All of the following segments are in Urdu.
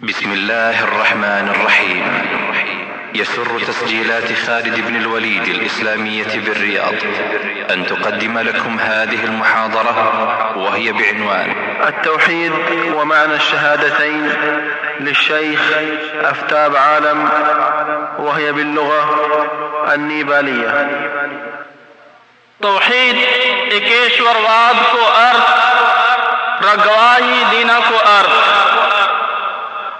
بسم الله الرحمن الرحيم. يسر تسجيلات خالد بن الوليد الإسلامية بالرياض. أن تقدم لكم هذه المحاضرة وهي بعنوان التوحيد ومعنى الشهادتين للشيخ أفتاب عالم وهي باللغة النيبالية. ایکیشورواد کو ارتھ رگواہی دینا کو ارتھ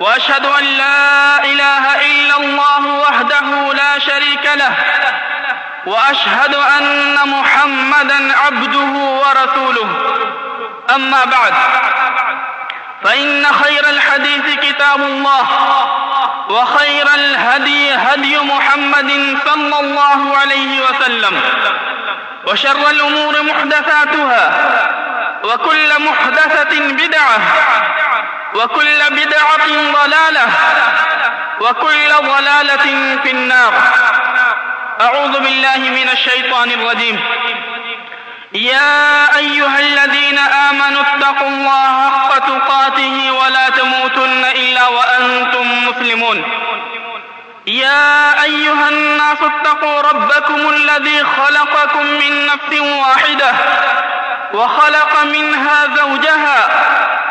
وأشهد أن لا إله إلا الله وحده لا شريك له وأشهد أن محمدا عبده ورسوله. أما بعد فإن خير الحديث كتاب الله وخير الهدي هدي محمد صلى الله عليه وسلم وشر الأمور محدثاتها وكل محدثة بدعة. وكل بدعة ضلالة وكل ضلالة في النار. أعوذ بالله من الشيطان الرجيم. يا أيها الذين آمنوا اتقوا الله حق تقاته ولا تموتن إلا وأنتم مسلمون. يا أيها الناس اتقوا ربكم الذي خلقكم من نفس واحدة وخلق منها زوجها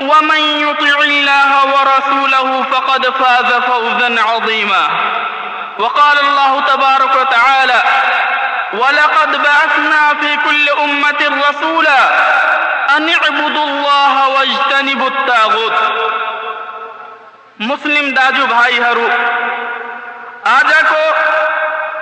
ومن يطع الله ورسوله فقد فاز فوزا عظيما. وقال الله تبارك وتعالى ولقد بعثنا في كل أمة رسولا أن اعبدوا الله واجتنبوا الطاغوت. آجا کو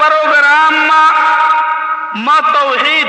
پروگرام ما, ما توحید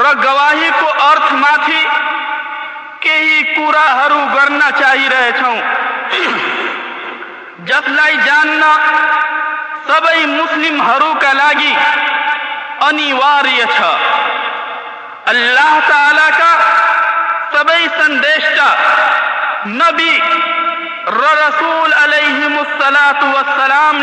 گواہی کو ارتھ میری چاہی رہے تھس لب مسلم کا سب سند نبیلسلام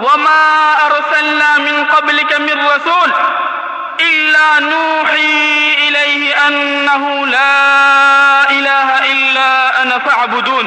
وما أرسلنا من قبلك من رسول إلا نوحي إليه أنه لا إله إلا أنا فاعبدون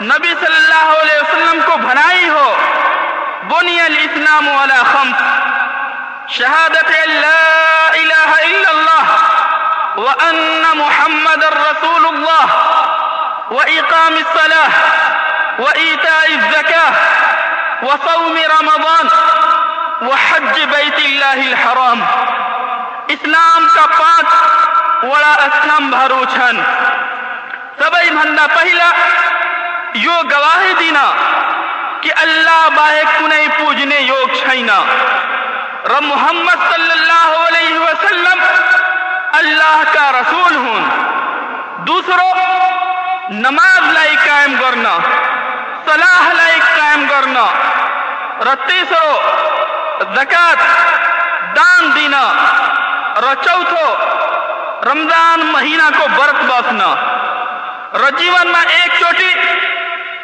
نبی صلی اللہ علیہ وسلم کو بنائی ہو بنی الاسلام ولا خمس شہادت لا الہ الا اللہ وان محمد رسول اللہ واقام الصلاه وايتاء الزكاه وصوم رمضان وحج بيت الله الحرام اسلام کا پانچ بڑا اسلام بھروچن سبھی مندہ پہلا یو گواہی دینا کہ اللہ باہ کنے پوجنے یوگ چھائنا رب محمد صلی اللہ علیہ وسلم اللہ کا رسول ہوں۔ دوسروں نماز لائی قائم کرنا، صلاح لائی قائم کرنا۔ ر تیسرو، زکات، دان دینا۔ ر چوتھو، رمضان مہینہ کو برت باسنا۔ ر جیون میں ایک چوٹی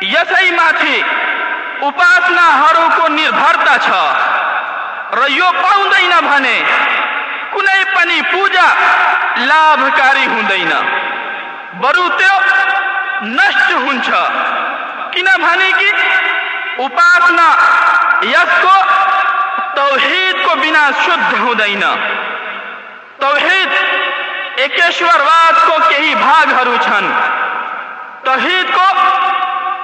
یہ پڑھا پوجا لبھک برتے نش ہواسنا شدھ ہوشور واد کو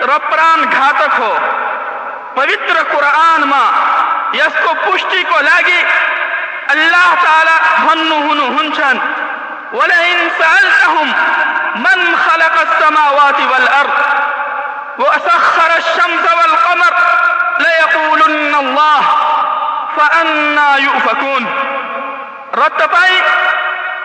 રપરાન ઘાતકો પવિત્ર કુરાનમાં યસ્કો પુષ્ટિકો લાગી અલ્લાહ તાલા હન્નુ હુનુ હુંછન ولئن سألتهم من خلق السماوات والأرض وسخر الشمس والقمر ليقولن الله فأنا يؤفكون۔ رتبائی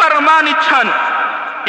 પ્રમાણિત છન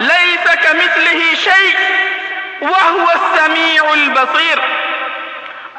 ليس كمثله شيء وهو السميع البصير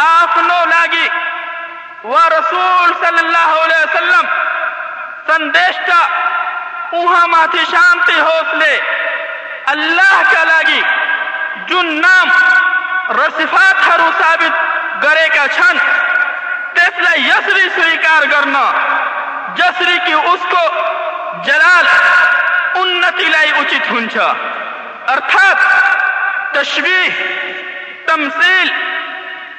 આપનો લાગી વા રસૂલ સલ્લલ્લાહુ અલૈહિ વસલ્લમ સંદેશતા ઉહામાંથી શાંતિ હોતલે اللہ کا લાગી جن نام رصفات ہرو ثابت گرے کا چھن تیسلا یسری سویکار کرنا جسری کی اس کو جلال انتی لائی اچت ہنچا۔ تمثیل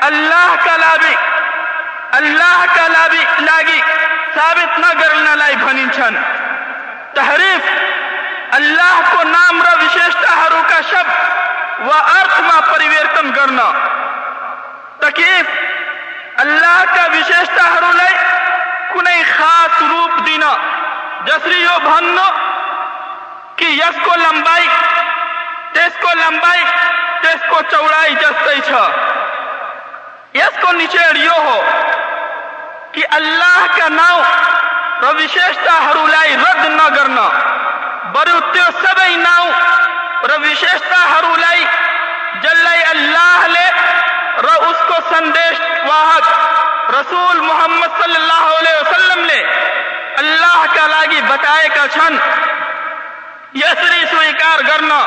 اللہ کا لابی، اللہ کا لابی، لاگی، ثابت نہ کرنا لائی بھنی چھن۔ تحریف، اللہ کو نام را وشیشتا ہرو کا شب و ارتھ ما پریویرتن کرنا۔ تکیف، اللہ کا وشیشتا ہرو لائی کنے خاص روپ دینا۔ جسری یو بھننو کہ یس کو لمبائی، تیس کو لمبائی، تیس کو چوڑائی جستے چھا۔ اس کو نیچے ہو کہ اللہ کا نام ر حرولائی رد نہ کرنا۔ بروتے سب ناؤ نام وشیشتا حرولائی جلائی اللہ لے ر اس کو سندیش واحد رسول محمد صلی اللہ علیہ وسلم لے۔ اللہ کا لاغی بتائے کا چھن۔ یسری سوئی کار کرنا۔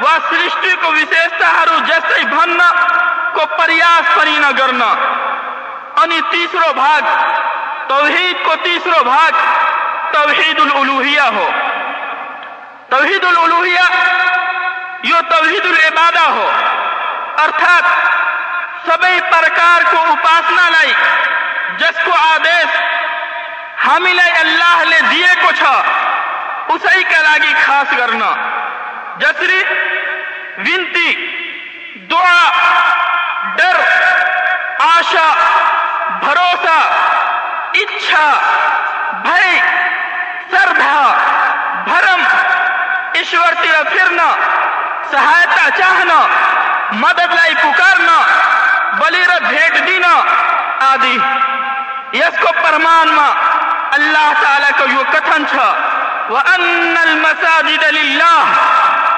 سر کو بننا کو پریاسر تیسروہی دل ادویا یہ تبہیدہ اراد سب پرسنا جس کو آدی حامی اللہ اسی کاس کرنا۔ جتری، ونتی، دعا، ڈر، آشا، بھروسہ اچھا بھائی سردھا بھرم ایشور تیرا پھرنا، سہایتا چاہنا، مدد لائی پکارنا بلیرہ بھیٹ دینا، آدی۔ یس کو پرمان ما اللہ تعالیٰ کو یو کتھن چھا۔ وَأَنَّ الْمَسَاجِدَ لِلَّهِ۔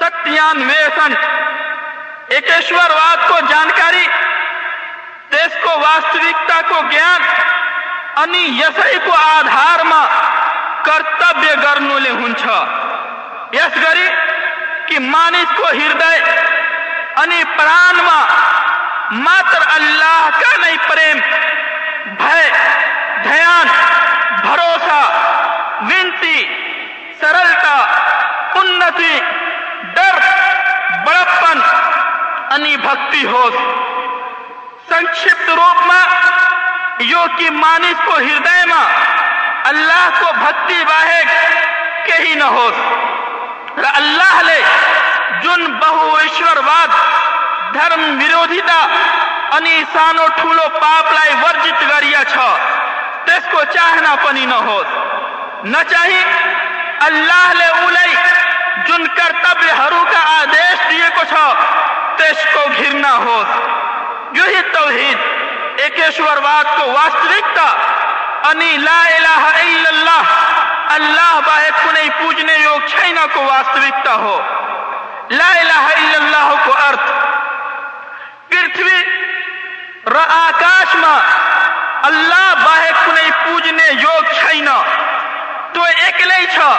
شکان ایکشور واد کو جانکاری آدھار کرتو کو ہردی اللہ کا نہیں پروسا ونتی سرتا ڈر، بڑپن انی بھکتی ہو سنکشپت روپ میں یو کی مانس کو ہردے میں اللہ کو بھکتی واہے کے ہی نہ ہو اللہ لے جن بہو ایشور واد دھرم ویرودھتا انی سانو ઠુલો પાપ લાય વર્જિત કર્યા છ તેસકો ચાહના પણ ન હોત ન جن کر تب ہرو کا آدیش دیے کچھ ہو، تیش کو گھرنا ہو۔ یوں ہی توحید ایکشورواد کو واستوکتا انی لا الہ الا اللہ۔ اللہ باہر کو نہیں پوجنے یوگ چھینا کو واستوکتا ہو۔ لا الہ الا اللہ کو ارتھ پرتھوی ر آکاش ماں اللہ باہر کو نہیں پوجنے یوگ چھینا۔ تو ایک لئی چھا۔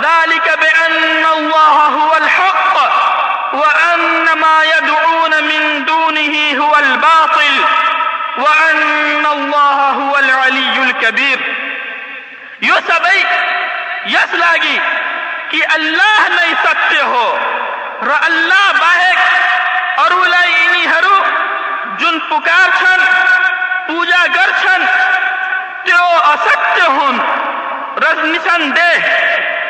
ذلك بأن الله هو الحق وأن ما يدعون من دونه هو الباطل وأن الله هو العلي الكبير یو سبئی یس لاگی کہ اللہ نہیں سکتے ہو ر اللہ باہر، اور اینی ہرو، جن پکار چھن، پوجا گر چھن، تیو اسکتے ہن رس نشن دے،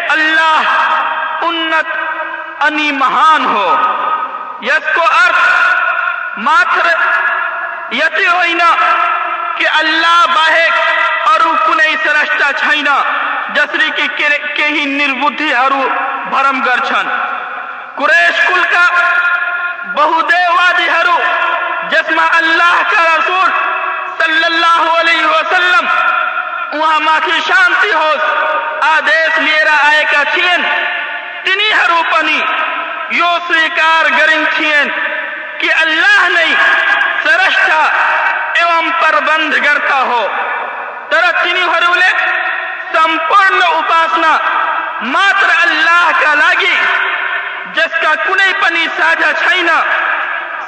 اللہ انت انی مہان ہو۔ یس کو ارتھ ماتر یتی ہوئی نا کہ اللہ باہر شانسی ہوئی بند کرتا ہو۔ تر تنی ہرولے سمپرن اپاسنا ماتر اللہ کا لاغی جس کا کنے پنی ساجہ چھائینا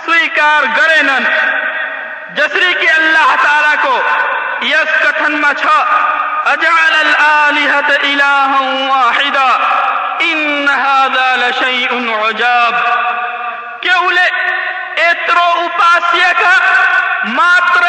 سویکار گرینن جسری کی اللہ تعالیٰ کو یس کتھن میں چھا اجعل الالیہت الہا واحدا انہا ذا لشیئن عجاب کیوں لے اترو اپاسیہ کا ماتر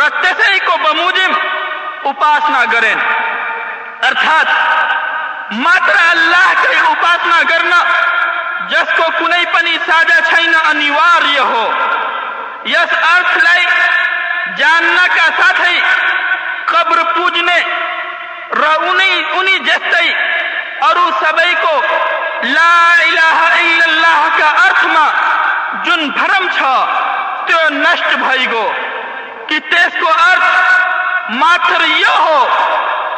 રસ્તેસૈકો બમુજિમ ઉપાસના કરેન અર્થાત માત્ર અલ્લાહ કઈ ઉપાસના કરના જસકો કુનઈ પની સાજા છૈના અનિવાર્ય હો યસ અર્થ લઈ જાનના કા સાથે قبر پوجنے را انہی انہی جستئی اور سبئی کو لا الہ الا اللہ کا ارتھ ما جن بھرم چھا، تو نشت بھائی گو۔ کہ تیس کو ارد ماتر یہ ہو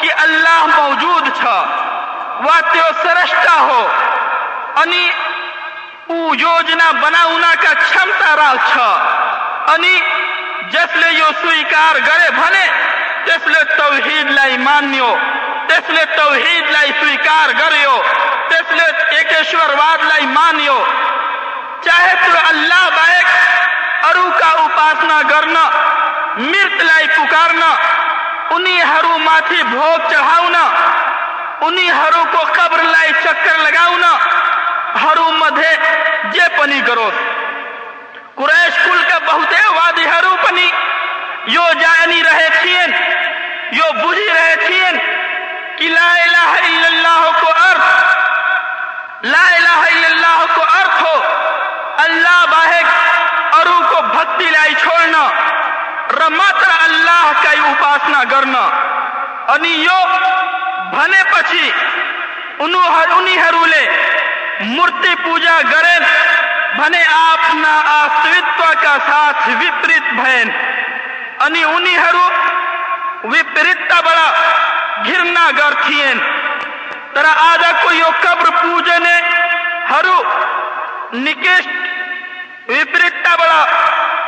کہ اللہ موجود چھا واطیو سرشتا ہو۔ انی او جوجنا بنا اونا کا چھمتا راہ چھا۔ انی جس لے یو سویکار گرے بھنے تسلے توحید لائی ماننیو مانیو تسلے توحید لائی سویکار گریو۔ تسلے ایکشور واد لائی مانیو۔ چاہے تو اللہ بائک، ارو کا اپاسنا کرنا مرت لائی پکارنا، انہی ہرو ماتھی بھوگ چڑھاؤنا، انہی ہرو کو قبر لائی چکر لگاؤنا ہرو مدھے جے پنی کرو۔ قریش کل کا بہتے وادی ہرو پنی۔ یو جائنی رہے تھین، یو بجی رہے تھین کہ لا الہ الا اللہ کو ارتھ لا الہ الا اللہ کو ارتھ ہو۔ اللہ باہک ارو کو بھکتی لائی چھوڑنا۔ ملاسنا کرنا یہ مورتی پوجا کرنے آپ کا ساتھ وپریتنی انریتتا بڑ گنا کرتی تر آج کو یہ کبر پوجنے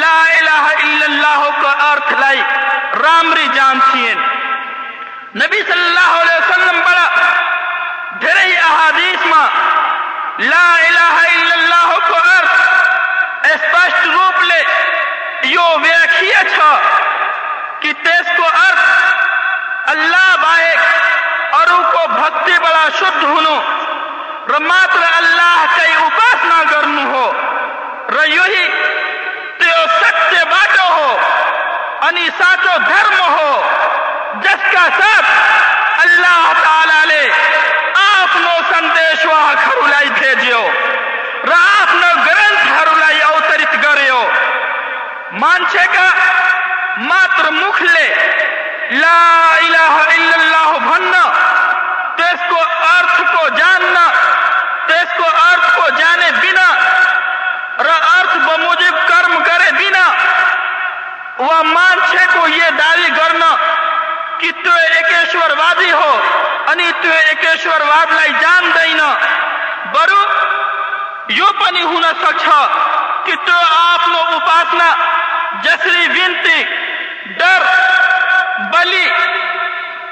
لا الہ الا اللہ کا ارتھ لائی، رامری جان تھیں نبی صلی اللہ علیہ وسلم بڑا ڈھیرے احادیث ماں، لا الہ الا اللہ کا ارتھ اسپشٹ روپ لے۔ یو ویکھی اچھا کہ تیس کو ارتھ اللہ بائک اور کو بھکتی بڑا شد ہنو۔ رماتر اللہ کئی اپاس نہ کرنو ہو۔ ریو ہی سچے ہو سچے باتوں ہو انی انیساتو دھرم ہو، جس کا سب اللہ تعالیٰ لے آپ نو سندیش واہ خرولائی بھیجیو را آپ نو گرنس ہرولائی اوترت گریو۔ مانچے کا ماتر مکھ لے، لا الہ الا اللہ بھننا، تیس کو ارث کو جاننا، تیس کو ارث کو جانے بنا۔ را بموجب کرم کرے دینا۔ وہ مان چھے کو یہ دعوی کرنا کہ تو ایکیشور وادی ہو، انی تو ایکیشور واد لائی جان دینا۔ برو، یو پنی ہونا سکھا کہ تو آپ نو اپاسنا۔ جسری وینتی، ڈر، بلی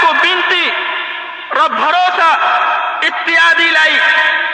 کو بینتی۔ رب بھروسہ، اتیادی لائی۔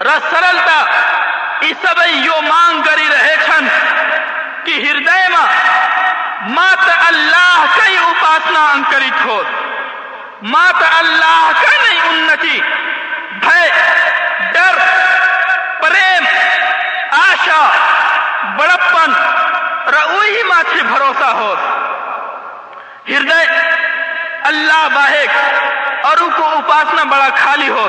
سرلتا یہ سب یہ مانگ کر رہے کہ ہر اللہ کا نہیں آشا، بڑپن ری مچھا ہواسنا بڑا خالی ہو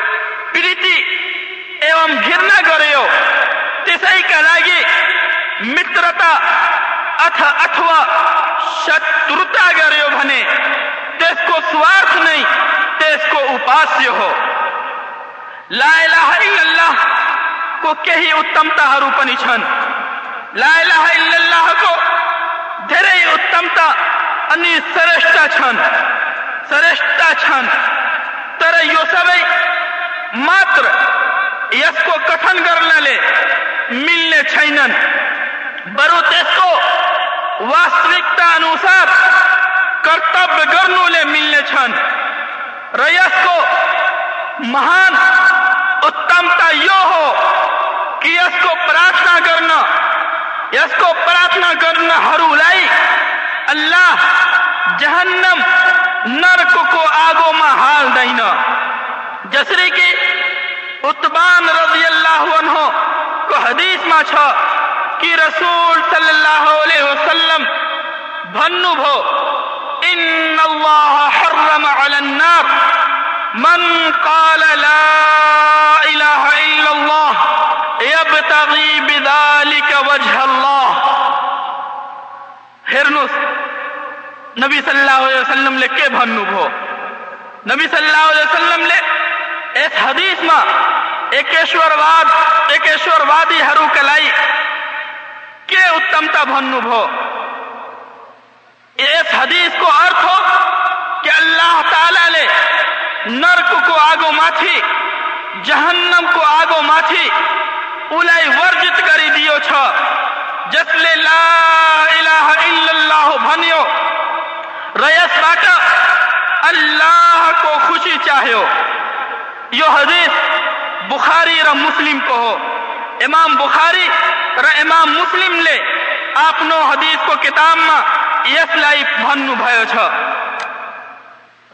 گرنا کر دمتا سب ملنے چرو واست مہان اتمتا یہ ہونا کرنا اس کو پرارتھنا کرنا جہنم نرک کو آگو میں ہالد جسری کی اتبان رضی اللہ عنہ کو حدیث ماں چھو کہ رسول صلی اللہ علیہ وسلم بھنو بھو، ان اللہ حرم علی النار، من قال لا الہ الا اللہ، یبتغی بذالک وجہ اللہ. ہرنس نبی صلی اللہ علیہ وسلم لے کے بھنو بھو۔ نبی صلی اللہ علیہ وسلم لے ایک حدیث میں એક હદીસમાં એકેશ્વરવાદ એકેશ્વરવાદી હરુ કલાઈ કે ઉત્તમતા بھنو بھو۔ اس حدیث کو ارتھ ہو کہ اللہ تعالی لے نرک کو آگو ماتھی، جہنم کو آگو ماتھی اولائی ورجت کری دیو چھا جس لے لا الہ الا اللہ بھنیو۔ ریس باٹا، اللہ کو خوشی چاہیو۔ یہ حدیث بخاری را مسلم کو ہو۔ امام بخاری را امام مسلم لے۔ آپ نو حدیث کو کتاب میں یس لائی بھنو بھیو چھ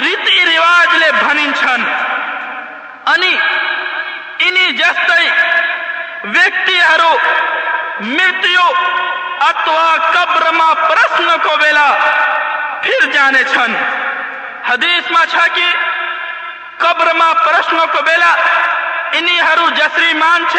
ریتی ریوازن مرتبہ اتوا قبر کو بےلہ پھر جانے میں پرشن کو بےلہ جسری منی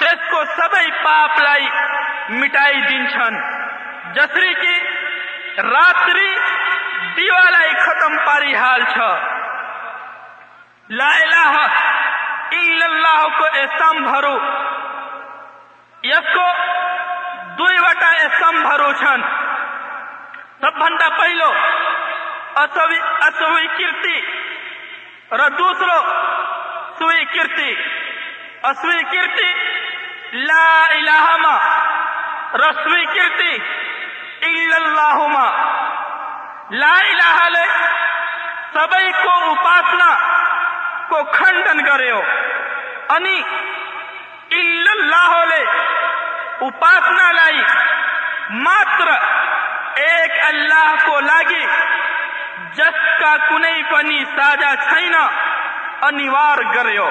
سب پی دسری کی ری دیم اس کو دٹا استم سب بندہ پہلوکی روسروک لا الہما رسمی کرتی اللہ ما لا الہ لے. سبئی کو اپاسنا. کو کھنڈن کرے ہو انی اللہ لے. اپاسنا لائی. ماتر. ایک اللہ کو لگی جس کا کنے پنی ساجا چھائنا انیوار کرے ہو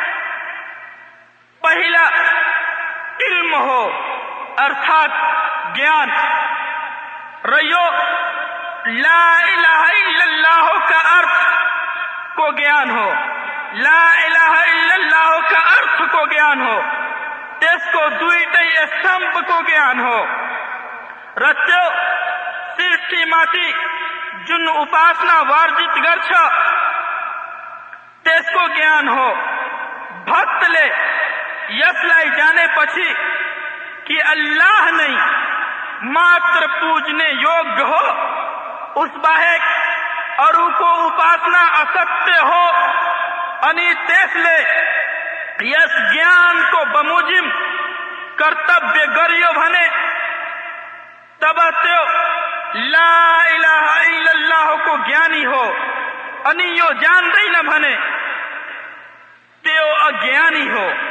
پہلا علم ہو ارتھات گیان۔ ریو لا الہ الا اللہ کا ارتھ کو گیان ہو۔ لا الہ الا اللہ کا ارتھ کو گیان ہو۔ تیس کو دوئی استمب کو گیان ہو۔ رچو سیٹھی ماتی، جن اپاسنا وارجت گرچ تیس کو گیان ہو۔ بھکت لے۔ یسلائی جانے پچھی کہ اللہ نہیں، ماتر پوجنے یوگ ہو، اس باہک اور کو اپاسنا اسکتے ہو، انی دیکھ لے، یس جان کو بموجم کرتبیہ گریو بنے تبتیو لا الہ الا اللہ کو گیانی ہو، انی یو جان رہی بھنے۔ تیو اگیانی ہو۔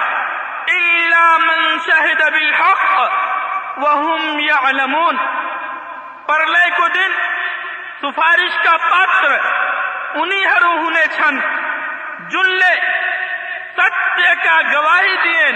إلا من شهد بالحق وهم يعلمون. پرلے کو دن سفارش کا پاتر انہی ہروہ نے چھن جلے ستے کا گواہی دین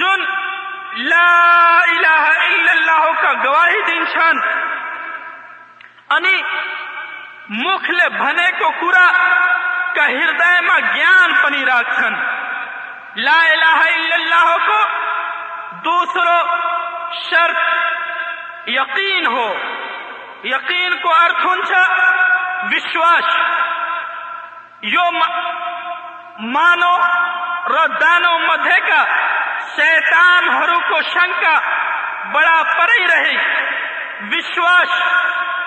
جن لا الہ الا اللہ کا گواہی دین شان. یعنی انی مخل بھنے کو کورا کا ہردائے میں گیان پنی راکھن لا الہ الا اللہ کو دوسرو شرط یقین ہو. یقین کو ارتھ ہونچا وشواش. یو مانو ردانو مدھے کا ಶೈತಾನ್ ಹರುಕು کو ಬಡ بڑا پری رہی۔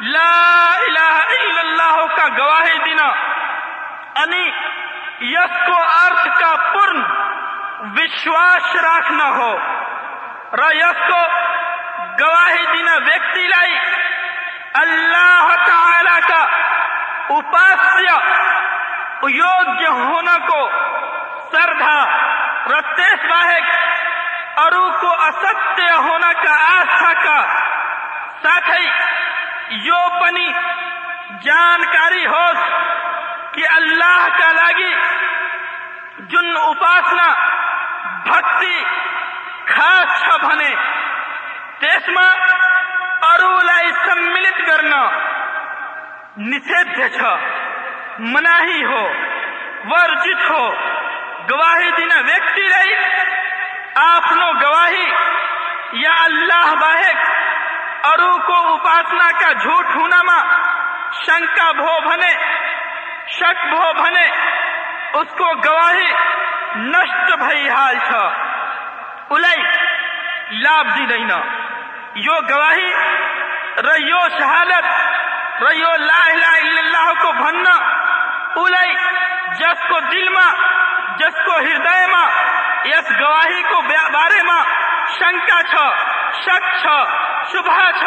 لا الہ الا اللہ کا گواہی دینا۔ انی یس کو ارتھ کا پورن وشواس راکھنا ہو۔ را یس کو گواہی دینا ویکتی لائی۔ اللہ تعالی کا اپاسیہ ಯೋಗ್ಯ ಹೋನಕೋ ಸರ್ಧ ರತ್ತೆಸ್ ವಾಹಕ ಅರುಕು ಅಸತ್ಯ ಹೋನಕ ಆಸ್ಥಾಕ ಸಾಥೈ ಯೋ ಪನಿ ಜಾನಕಾರಿ ಹೋಸ್ کہ اللہ کا لاگی جن اپاسنا بھکتی خاص چھ بھنے تیسما ارولائی سملت کرنا نسید دے چھ مناہی ہو ورجت ہو گواہی دینا ویکتی رہی آپ نو گواہی یا اللہ باہک ارو کو اپاسنا کا جھوٹ ہونا ماں شنکا بھو بھنے شک بھو بھنے اس کو گواہی نشت بھائی حال چھا الائی لاب دی دینا یو گواہی ریو شہادت ریو لا الہ الا اللہ کو بھننا اولئی، جس کو دل ماں، جس کو ہردے ماں یس گواہی کو بارے ماں، شنکا چھ شک چھ شبہ چھ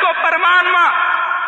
کو پرمان ماں،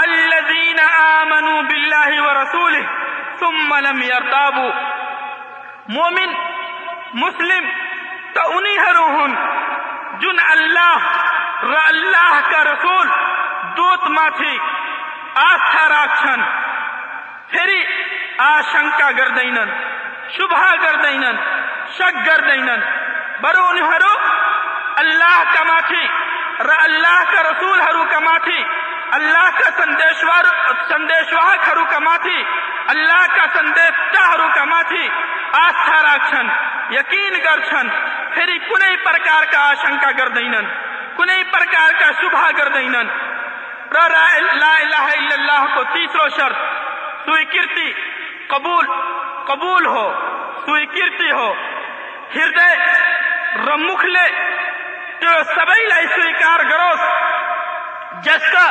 الذین آمنوا باللہ ورسولہ ثم لم يرتابوا مومن، مسلم، تو انہی ہے روحن جن اللہ، را اللہ کا رسول، دوت ماتھی آستھا راکھن پھری آشنکا گردینن شبہ گردینن، شک گردینن، برو انہی ہرو اللہ کا ماتھی، را اللہ کا رسول ہرو کا ماتھی، اللہ کا سندیشوار سندیشواہک ہرو کا ماتھی، اللہ کا سندیشتہ ہرو کا ماتھی آسا رکھشن یقین ہوتی ہو ہر سب کروس جس کا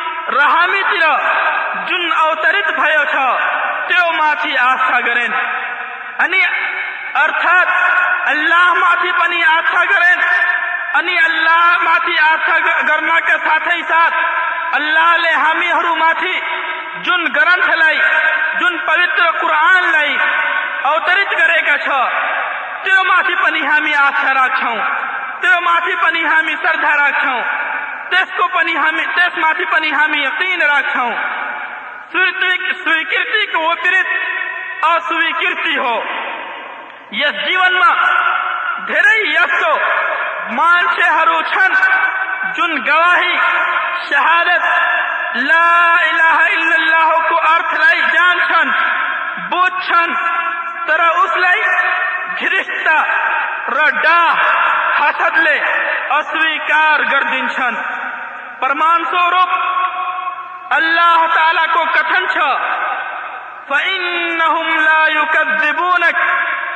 رہی اوترت اللہ کرنا کا ساتھ ہی اللہ جن گرتھ لائن جن پویت قرآن اوترت کرو میری آسا رکھ میری شردا رکھ شہاد جانچن بچ رسد لار فرمان سوروپ، اللہ تعالی کو کتن چھ فَإِنَّهُمْ لَا يُكَذِّبُونَكَ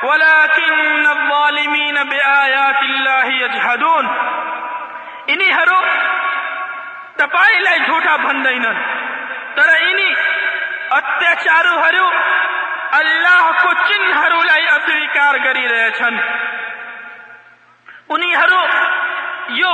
وَلَكِنَّ الظَّالِمِينَ بِآيَاتِ اللَّهِ يَجْحَدُونَ۔ انہی ہرو، تپائی لئی جھوٹا بھندینن تر انہی اتیاچارو ہرو، اللہ کو چن ہرو لئی اسویکار گری رہے چھن۔ انہی ہرو، یو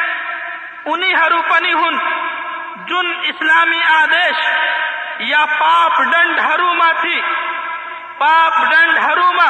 انہی پنی ہن۔ جن اسلامی آدیش یا پاپ دنڈ ہروما تھی۔ پاپ دنڈ ہروما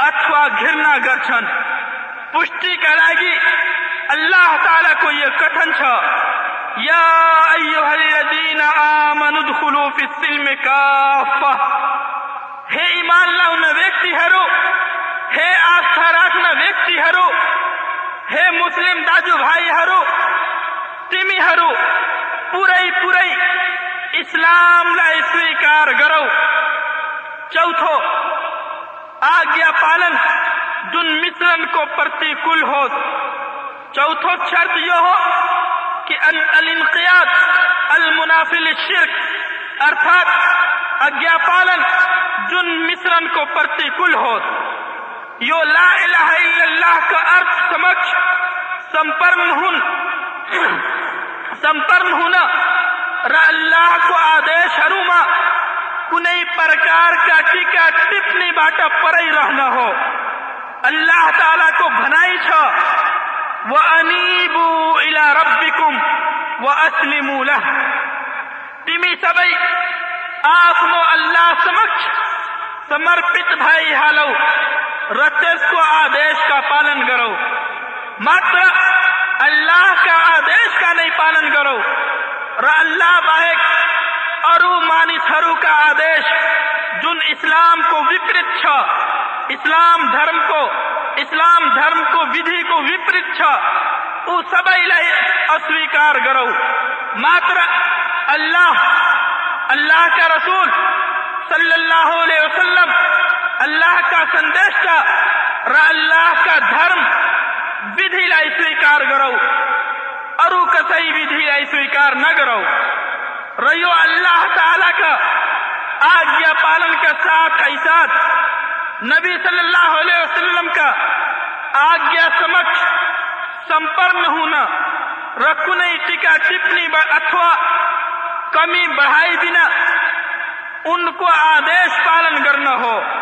اتوا گرنا گرچن پشٹی کا لگی اللہ تعالی کو یہ کتن چھ یا ایوہ الذین آمنوا فی السلم کافہ۔ ہے ایمان ویکتی ہے راکھنا ویکتی مسلم داجو بھائی تمہیں پورے پورے اسلام لائ سار کرو چوتھو آجا پالن جن مشرن کو پرتل ہوس چوتھو چرد یہ ہو کہ المنافل شرک اردات اجیا پالن جن مشرن کو پرتکول ہو یو لا الہ الا اللہ کا ارتھ سمجھ، سمپرن ہن۔ سمپرن ہن را اللہ کو آدیش ہروما کنئی پرکار کا ٹیکا ٹپنی باٹا پرائی رہنا ہو۔ اللہ تعالیٰ کو بھنائی چھا۔ وَأَنِيبُوا إِلَىٰ رَبِّكُمْ وَأَسْلِمُوا لَهُ۔ تیمی سبئی آفنو اللہ سمجھ۔ سمرپت بھائی حالو۔ رتس کو آدیش کا پالن کرو۔ ماتر اللہ کا آدیش کا نہیں پالن کرو۔ را اللہ باہک ارو مانی تھرو کا آدیش، جن اسلام کو وپریت چھ اسلام دھرم کو، اسلام دھرم کو، ودھی کو وپریت چھ او سب اسویکار کرو۔ ماتر اللہ اللہ کا رسول صلی اللہ علیہ وسلم اللہ کا سندیش کا را اللہ کا دھرم ودھی لائی رویکار کرو۔ اور سی اسویار نہ کرو۔ رہی اللہ تعالی کا آج یا پالن کا ساتھ نبی صلی اللہ علیہ وسلم کا آجا سمک سمپرن ہونا۔ ٹیکا ٹپنی اتوا کمی بڑھائی دینا۔ ان کو آدیش پالن کرنا ہو۔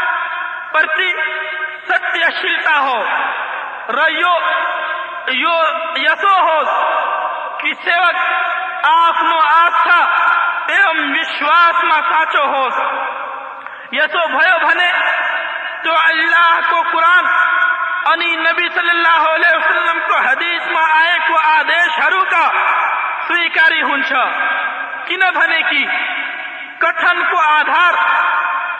پر ستیہ آسا ایواس میں سچو ہونے تو اللہ کو قرآن صلی اللہ علیہ کو حدیث میں آدی کا سیکاری ہین کتن کو آدھار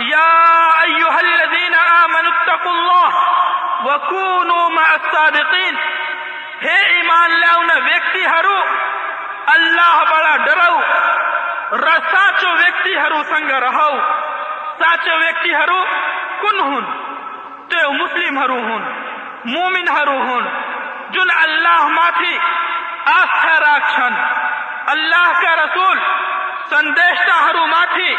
يا أيها الذين آمنوا اتقوا الله وكونوا مع الصادقين. ہے ایمان لاؤنا ویکتی ہرو، اللہ بڑا ڈراؤ۔ ر સાચો વ્યક્તિ હરુ સંગ રહો સાચો વ્યક્તિ હરુ કુન હુન તે મુસ્લિમ હરુ હુન મુમિન હરુ હુન જુન અલ્લાહ માથી આસ્થા રાખછન અલ્લાહ કા રસૂલ સંદેશતા હરુ માથી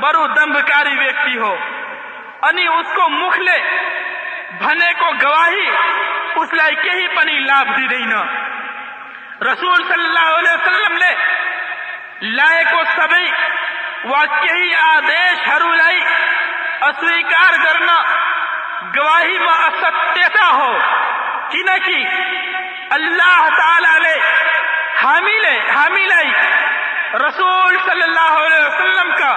برو دمبکاری ویکتی ہو۔ انی اس کو مخلے، بھنے کو گواہی، اس لائق ہی پنی لاب دی رہی رسول صلی اللہ علیہ وسلم نے لائے کو سبھی واقع آدیش ہرو لائی، اسویکار کرنا، گواہی میں اصتیتا ہو۔ کی کی؟ اللہ حامی لے، حامی لائی۔ رسول صلی اللہ علیہ وسلم کا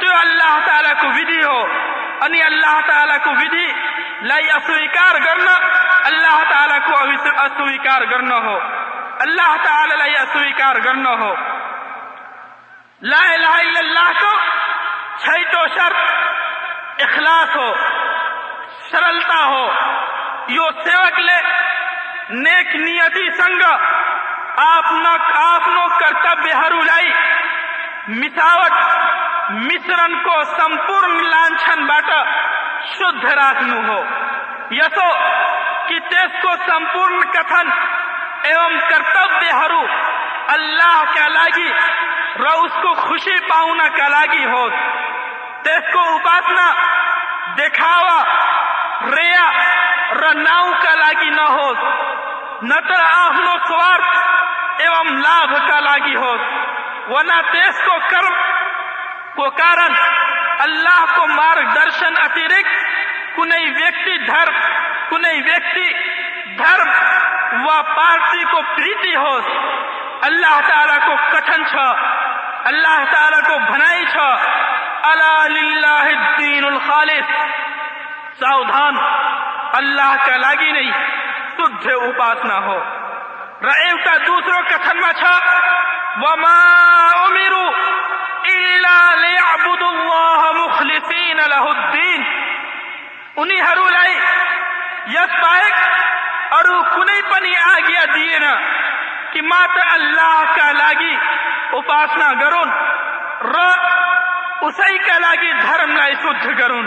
تو اللہ تعالیٰ کو ودھی ہو۔ انی اللہ تعالیٰ کو ودھی لائی اسویکار کرنا۔ اللہ تعالیٰ کو اسویکار کرنا ہو۔ اللہ تعالیٰ لائی اسویکار کرنا ہو۔ لا الہ الا اللہ کو چھئی تو شرط اخلاص ہو۔ سرلتا ہو۔ یو سیوک لے۔ نیک نیتی سنگ آپ نو کرتب بہر لائی مساوٹ۔ مشر کو سمپر لاچھن بٹ شرم کر لگی رس کو خوشی پاؤنا کا لگی ہوس کو دکھاوا ریہ ر ناؤ کا لگی نہ ہوس نہ تو آپ ایو لگی ہوس و نہ اللہ کو مار درشن اترکار اللہ کا لگی نئی شاسنا ہوسروں کتن میں الا ليعبدوا الله مخلصين له الدين. انہی ہرولائی یس پائک اور کنے پنی آ گیا مات اللہ کا لاگی، اپاسنا گرون ر اسی کا لاگی دھرم لائی شدھ گرون۔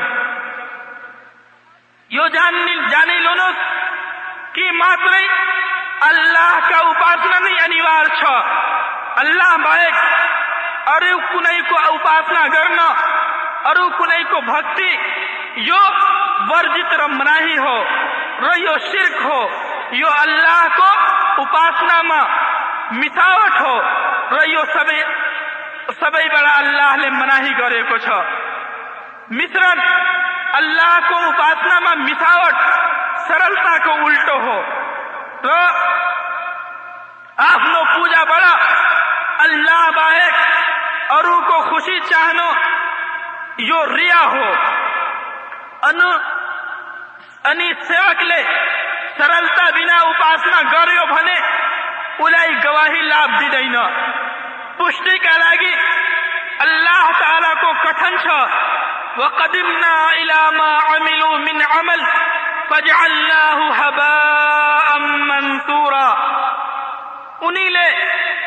یو جان جانے لونس کی ماتر اللہ کا اپاسنا نہیں، انیوار چھ ار کوسنا کرنا، ارے کو بکتی منای ہوسنا میں مبنا کر ماو سرلتا کو اٹھو ہوجا بڑا اللہ ارو کو خوشی چاہنو، یو ریا ہو۔ انو، انی سیوک لے، سرلتا بنا اپاسنا گریو بھنے، اولائی گواہی لاب دی دینا پشتی کا گی اللہ تعالیٰ کو کٹھن چھا۔ وَقَدِمْنَا إِلَى مَا عَمِلُوا مِنْ عَمَلْ فَجْعَلْنَاهُ هباء مَنْتُورًا انہی لے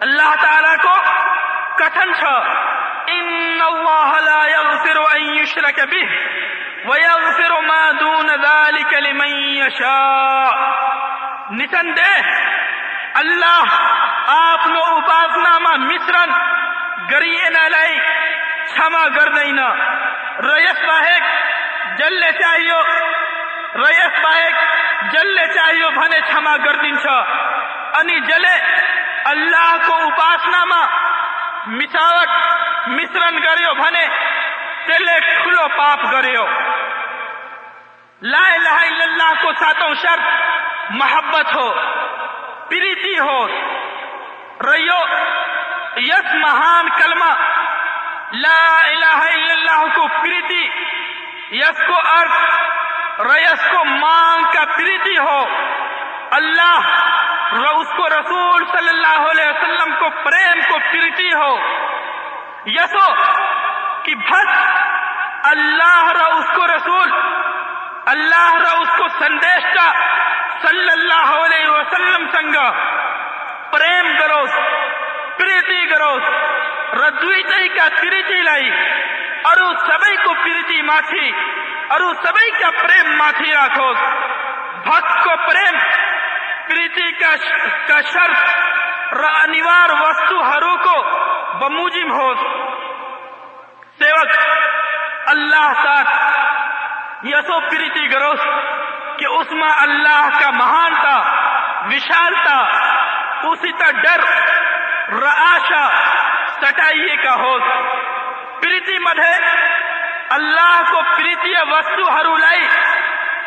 اللہ تعالی کو کٹھن چھ ان اللہ لا یغفر ان یشرک به ویغفر ما دون ذلك لمن یشاء نتن دے۔ اللہ آپ نو اپاسنا ما مصرن گریے نہ لائی چھما گر دینا ریس باہک جلے چاہیو۔ ریس باہک جلے چاہیو، بھنے چھما گر چھا۔ انی جلے اللہ کو مثاوٹ مشرن گریو، بھنے لیے کھلو پاپ گرو للہ کو ساتو شرط، محبت ہو، پریتی ہو۔ مہان الہ الا اللہ کو پریتی، یس کو ارتھ ریس کو مانگ کا پریتی ہو۔ اللہ اس کو رسول صلی اللہ علیہ وسلم کو پریم کو پریٹی ہو۔ یسو کہ بس اللہ را اس کو رسول، اللہ را اس کو سندیش کا صلی اللہ علیہ وسلم سنگ پریم گروس پریتی گروس ردویتی کا پریتی لائی۔ اور سبھی کو پریتی ماتھی اور سبھی کا پریم ماتھی راکھوس بھکت کو پریم پریتی کا شرط را انیوار وستو ہرو کو بموجم ہو سیوک اللہ ساتھ یسو پریتی گروس کہ اس میں اللہ کا مہان تھا وشال تھا اسی تا ڈر رعاشا سٹائیے کا ہو پریتی مدھے اللہ کو پریتی وستو ہرو لائی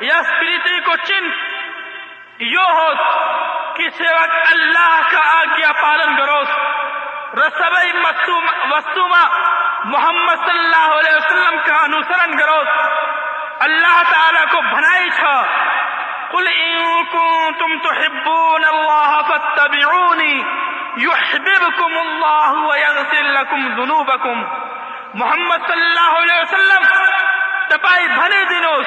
یا اسمرتی کو چنت یو ہو کسی وقت اللہ کا آگیا پالن کرو رسب وسطوما محمد صلی اللہ علیہ وسلم کا انوسرن کرو اللہ تعالی کو بھنائی چھا۔ قل ان کنتم تحبون اللہ فاتبعونی، یحببکم اللہ ویغفر لکم ذنوبکم۔ محمد صلی اللہ علیہ وسلم، تپائی بھنے دنوس۔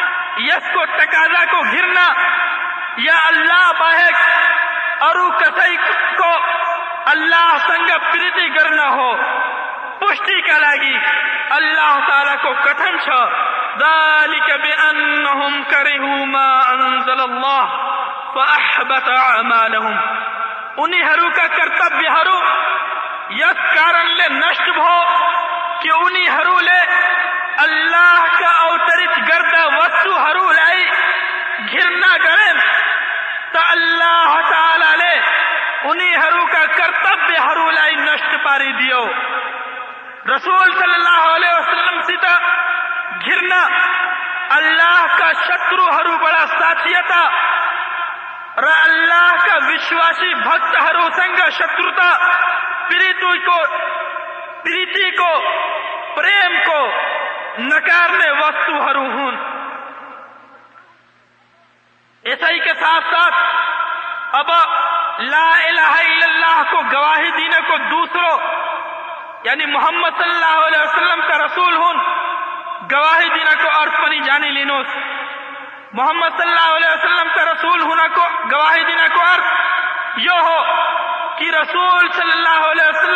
یس کو تقاضا کو گرنا یا اللہ باہر ارو کسائی کو اللہ سنگ پریتی کرنا ہو، پشتی کلاگی، اللہ تعالی کو کتن چھ ذالک کرہو ما انزل اللہ انہی ہرو کا کرتب ہرو، یس کارن لے نشت بھو کہ انہی ہرو لے اللہ کا اوترت گردہ وسو ہرو لائی گرنا کریں تو اللہ تعالی لے انہی ہرو کا کرتب ہرو لائی نشت پاری دیو۔ رسول صلی اللہ علیہ وسلم سیتا گرنا اللہ کا شترو ہرو بڑا ساتھیتا اور اللہ کا وشواسی بھکت ہرو سنگا شترتا پریتو کو، پریتی کو، پریم کو نکارنے وستو وسطو ہروہون ایسائی کے ساتھ ساتھ اب لا الہ الا اللہ کو گواہی دینے کو دوسروں یعنی محمد صلی اللہ علیہ وسلم کا رسول ہوں، گواہی دینا کو اور پنی جانی لینوس۔ محمد صلی اللہ علیہ وسلم کا رسول ہونا کو گواہی دینا کو اور یہ ہو کہ رسول صلی اللہ علیہ وسلم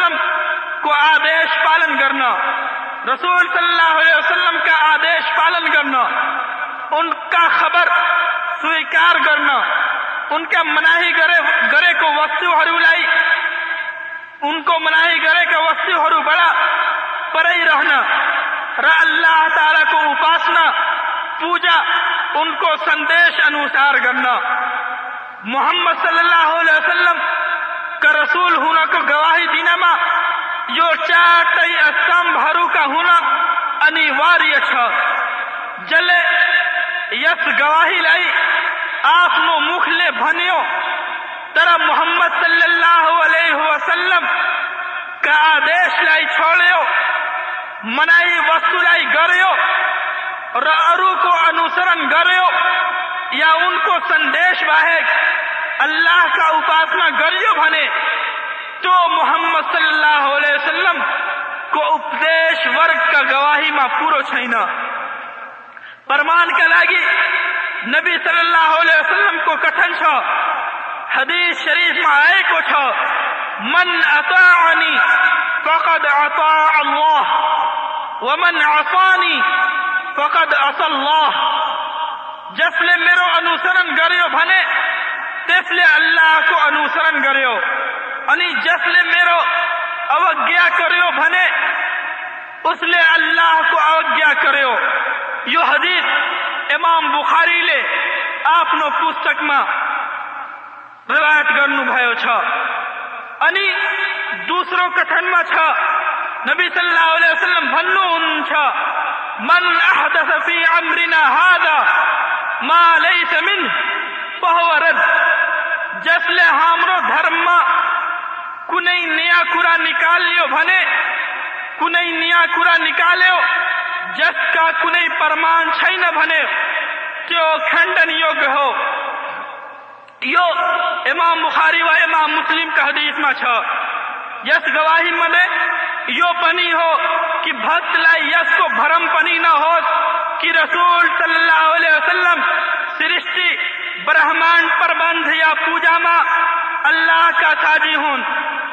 رسول صلی اللہ علیہ وسلم کا آدیش پالن کرنا، ان کا خبر سویکار کرنا، ان کے مناہی گرے گرے کو وسیع ہرو لائی ان کو مناہی گرے کا وسیع ہرو بڑا پر ہی رہنا، را اللہ تعالی کو اپاسنا، پوجا، ان کو سندیش انوسار کرنا۔ محمد صلی اللہ علیہ وسلم کا رسول ہونا کو گواہی دینا ماں کا ہونا گواہی آپ مر محمد صلی اللہ علیہ وسلم کا آدمی چھوڑے منا وست گرو رو کو انسرن کرو یا ان کو سند باہ اہ کاسنا کریونے تو محمد صلی اللہ علیہ وسلم کو اپدیش ورگ کا گواہی ماں پورو چھائینا۔ پرمان کا لاگی نبی صلی اللہ علیہ وسلم کو کٹھن چھو حدیث شریف ماں آئے کو چھو من اطاعنی فقد عطا اللہ۔ ومن عصانی فقد عصى اللہ۔ جسلے میرو انوسرن گریو بھنے تسلے اللہ کو انوسرن گریو۔ میرے اوجا کرنے اس کو یہ حجی امام بخاری پستک میں کنے نیا کورا نکال لیو بھنے کنے نیا کورا نکالو جس کا کنے پرمان چھائی نہ بھنے کہ کھنڈن یوگ ہو۔ یو امام بخاری و امام مسلم کا حدیث میں چھو۔ یس گواہی ملے، یو پنی ہو کہ بھت لائی یس کو بھرم پنی نہ ہو، کہ رسول صلی اللہ علیہ وسلم سرشتی برہمان پربند یا پوجا ماں اللہ کا ساجی ہوں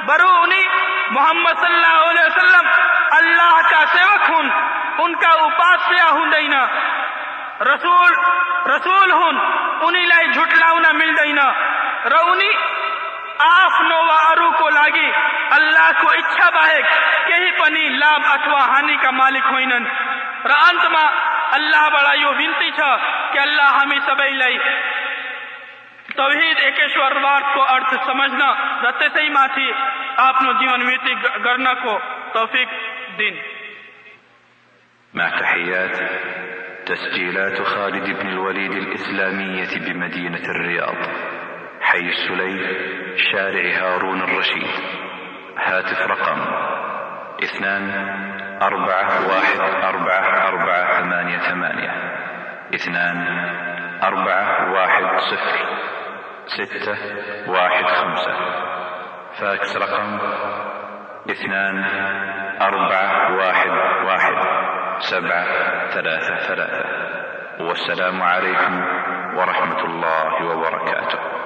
برونی محمد صلی اللہ علیہ وسلم اللہ کا سیوک ہوں ان کا اپاسیا ہوں دینا۔ رسول رسول ہوں انہی لائی جھٹلاونا مل دینا۔ رونی، آف نوا ارو کو لاگی، اللہ کو اچھا باہک، کہی پنی لاب اتوا ہانی کا مالک ہوئنن۔ رانت ما اللہ بڑا یو بنتی چھا کہ اللہ ہمیں سبئی لائی۔ તવહીદ એકેશ્વરવાદ કો અર્થ સમજના રતેસઈમાંથી આપનું جیون ویتی گرنا کو توفیق دین مع تحیات تسجیلات خالد بن الولید الاسلامیت بمدینة الرياض حي السليف شارع هارون الرشید هاتف رقم اثنان أربعة واحد أربعة أربعة ثمانية ثمانية. اثنان أربعة واحد صفر ستة واحد خمسة. فاكس رقم اثنان أربعة واحد واحد سبعة ثلاثة ثلاثة. والسلام عليكم ورحمة الله وبركاته.